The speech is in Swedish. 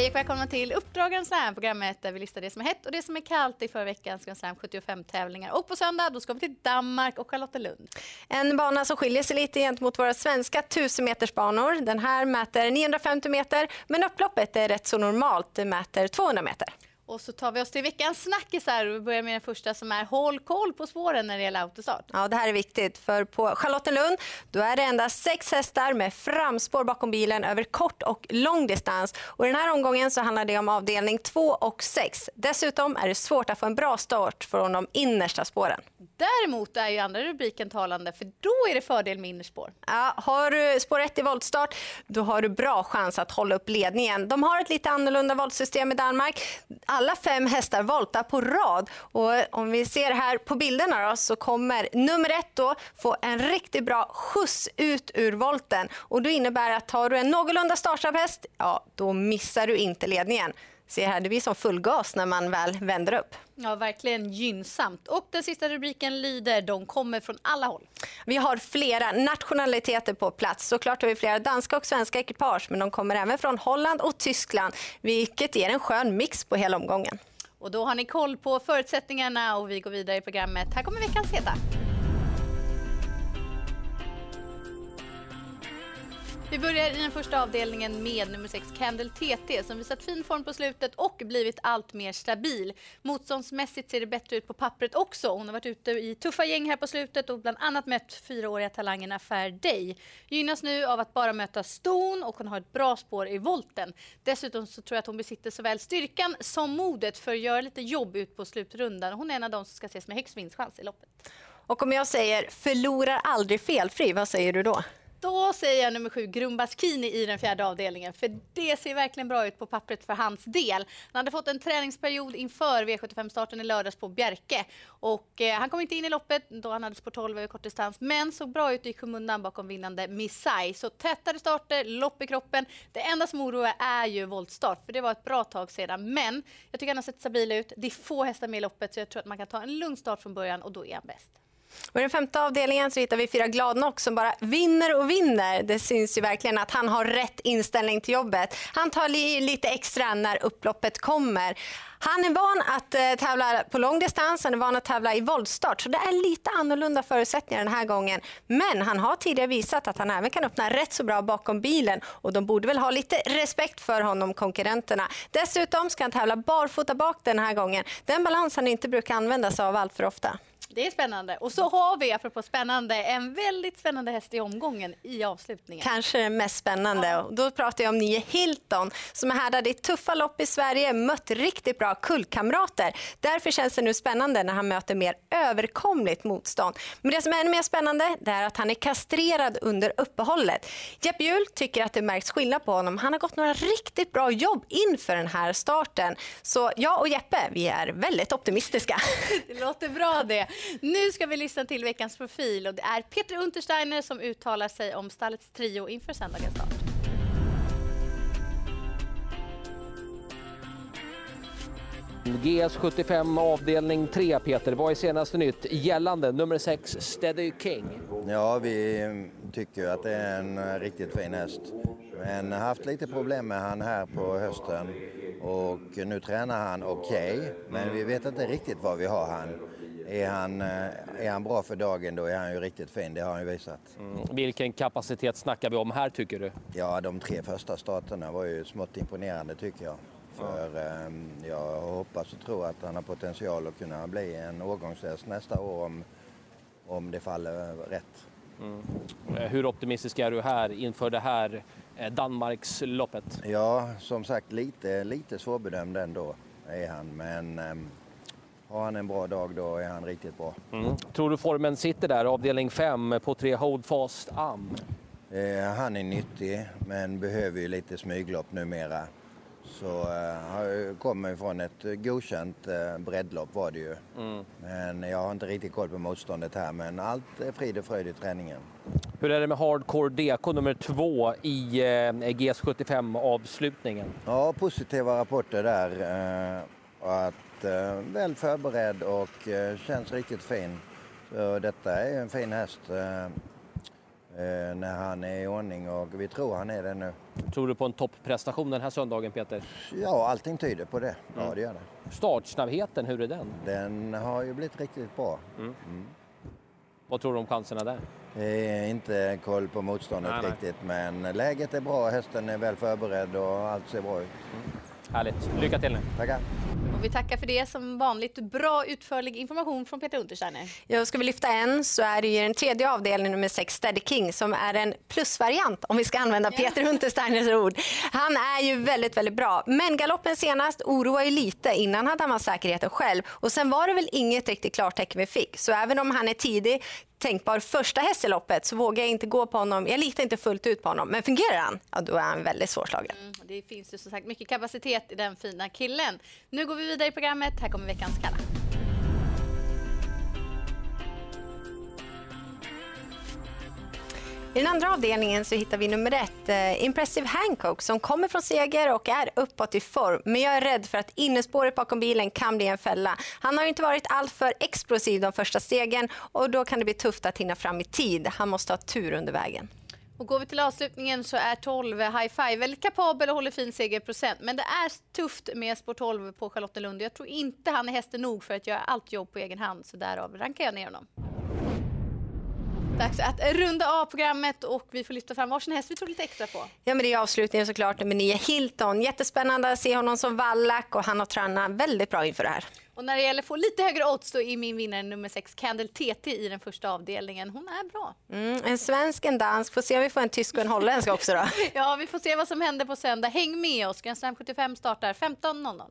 Hej och välkomna till Uppdragaren Slam, programmet där vi listar det som är hett och det som är kallt i förra veckans Grand Slam 75-tävlingar. Och på söndag då ska vi till Danmark och Charlottenlund. En bana som skiljer sig lite gentemot våra svenska 1000 metersbanor. Den här mäter 950 meter, men upploppet är rätt så normalt. Det mäter 200 meter. Och så tar vi oss till veckans snackisar och vi börjar med den första som är håll koll på spåren när det gäller autostart. Ja, det här är viktigt för på Charlottenlund då är det endast sex hästar med framspår bakom bilen över kort och lång distans. Och den här omgången så handlar det om avdelning 2 och 6. Dessutom är det svårt att få en bra start från de innersta spåren. Däremot är ju andra rubriken talande för då är det fördel med innerspår. Ja, har du spår 1 i voltstart då har du bra chans att hålla upp ledningen. De har ett lite annorlunda voltsystem i Danmark alla fem hästar voltar på rad. Och eh, om vi ser här på bilderna då, så kommer nummer ett då få en riktigt bra skjuts ut ur volten. Och det innebär att tar du en någorlunda startsnabb häst, ja då missar du inte ledningen. Se här, det blir som full gas när man väl vänder upp. Ja, verkligen gynnsamt. Och den sista rubriken lyder de kommer från alla håll. Vi har flera nationaliteter på plats. Såklart har vi flera danska och svenska ekipage, men de kommer även från Holland och Tyskland, vilket ger en skön mix på hela omgången. Och då har ni koll på förutsättningarna och vi går vidare i programmet. Här kommer veckans heta. Vi börjar i den första avdelningen med nummer 6 Candle TT som visat fin form på slutet och blivit allt mer stabil. Motståndsmässigt ser det bättre ut på pappret också. Hon har varit ute i tuffa gäng här på slutet och bland annat mött fyraåriga talangen Fair Day. Gynnas nu av att bara möta ston och hon har ett bra spår i volten. Dessutom så tror jag att hon besitter såväl styrkan som modet för att göra lite jobb ut på slutrundan. Hon är en av de som ska ses med högst vinstchans i loppet. Och om jag säger förlorar aldrig felfri, vad säger du då? Då säger jag nummer sju, Grumbaskini i den fjärde avdelningen. För det ser verkligen bra ut på pappret för hans del. Han hade fått en träningsperiod inför V75-starten i lördags på Bjerke. Och, eh, han kom inte in i loppet då han hade spår 12 över kort distans. Men såg bra ut i skymundan bakom vinnande Missai. Så tätare starter, lopp i kroppen. Det enda som oroar är ju voltstart. För det var ett bra tag sedan. Men jag tycker han har sett stabil ut. Det är få hästar med i loppet så jag tror att man kan ta en lugn start från början och då är han bäst. Och I den femte avdelningen så hittar vi fyra Gladnock som bara vinner och vinner. Det syns ju verkligen att han har rätt inställning till jobbet. Han tar li lite extra när upploppet kommer. Han är van att eh, tävla på lång distans, han är van att tävla i voltstart. Så det är lite annorlunda förutsättningar den här gången. Men han har tidigare visat att han även kan öppna rätt så bra bakom bilen. Och de borde väl ha lite respekt för honom, konkurrenterna. Dessutom ska han tävla barfota bak den här gången. Den balans han inte brukar använda sig av allt för ofta. Det är spännande. Och så har vi, apropå spännande, en väldigt spännande häst i omgången i avslutningen. Kanske den mest spännande. Ja. Då pratar jag om nio Hilton som är härdad i tuffa lopp i Sverige, mött riktigt bra kullkamrater. Därför känns det nu spännande när han möter mer överkomligt motstånd. Men det som är ännu mer spännande är att han är kastrerad under uppehållet. Jeppe Hjul tycker att det märks skillnad på honom. Han har gått några riktigt bra jobb inför den här starten. Så jag och Jeppe, vi är väldigt optimistiska. Det låter bra det. Nu ska vi lyssna till veckans profil och det är Peter Untersteiner som uttalar sig om stallets trio inför söndagens start. GS75 avdelning 3, Peter. Vad är senaste nytt gällande nummer 6 Steady King? Ja, vi tycker att det är en riktigt fin häst. Men haft lite problem med han här på hösten och nu tränar han okej. Okay, men vi vet inte riktigt vad vi har han. Är han, eh, är han bra för dagen då är han ju riktigt fin, det har han ju visat. Mm. Vilken kapacitet snackar vi om här tycker du? Ja, de tre första starterna var ju smått imponerande tycker jag. För eh, jag hoppas och tror att han har potential att kunna bli en årgångshäst nästa år om, om det faller rätt. Mm. Eh, hur optimistisk är du här inför det här eh, Danmarksloppet? Ja, som sagt lite, lite svårbedömd ändå är han. Men ehm, har han en bra dag då är han riktigt bra. Mm. Tror du formen sitter där, avdelning 5 på tre Hold Fast Am? Eh, han är nyttig men behöver ju lite smyglopp numera. Så eh, kommer från ett godkänt eh, breddlopp var det ju. Mm. Men jag har inte riktigt koll på motståndet här men allt är frid och fröjd i träningen. Hur är det med Hardcore DK nummer två i eh, GS75 avslutningen? Ja, positiva rapporter där. Eh, att väl förberedd och eh, känns riktigt fin. Så detta är en fin häst. Eh, eh, när han är i ordning och vi tror han är det nu. Tror du på en topprestation den här söndagen Peter? Ja, allting tyder på det. Ja, Mm. det gör det. Startsnabbheten, hur är den? Den har ju blivit riktigt bra. Vad tror du om chanserna där? Eh, inte koll på motståndet Nej, nej. riktigt, men läget är bra. Hästen är väl förberedd och allt ser bra ut. Härligt. Lycka till nu. Tackar! Och vi tackar för det som vanligt. Bra utförlig information från Peter Untersteiner. Jag ska vi lyfta en så är det ju den tredje avdelningen nummer 6, Steady King, som är en plusvariant om vi ska använda Peter Untersteiners ord. Han är ju väldigt, väldigt bra. Men galoppen senast oroar ju lite. Innan hade han säkerheten själv och sen var det väl inget riktigt klartecken vi fick. Så även om han är tidig, tänkbar första häst i loppet så vågar jag inte gå på honom. Jag litar inte fullt ut på honom. Men fungerar han, ja då är han väldigt svårslagen. Mm, det finns ju som sagt mycket kapacitet i den fina killen. Nu går vi vidare i programmet. Här kommer veckans kalla. I den andra avdelningen så hittar vi nummer ett, eh, Impressive Hancock, som kommer från seger och är uppåt i form. Men jag är rädd för att innespåret bakom bilen kan bli en fälla. Han har ju inte varit alltför explosiv de första stegen och då kan det bli tufft att hinna fram i tid. Han måste ha tur under vägen. Och går vi till avslutningen så är 12 High Five väldigt kapabel och håller fin segerprocent. Men det är tufft med spår 12 på Charlottenlund. Jag tror inte han är hästen nog för att göra allt jobb på egen hand. Så därav rankar jag ner honom. Dags att runda av programmet och vi får lyfta fram varsin häst vi tror lite extra på. Ja, men det är avslutningen såklart, nummer nio, Hilton. Jättespännande att se honom som vallack och han har tränat väldigt bra inför det här. Och när det gäller att få lite högre odds då är min vinnare nummer 6 Candle TT i den första avdelningen. Hon är bra. Mm, en svensk, en dansk, får se om vi får en tysk och en holländsk också då. Ja, vi får se vad som händer på söndag. Häng med oss. Grand Slam 75 startar 15.00.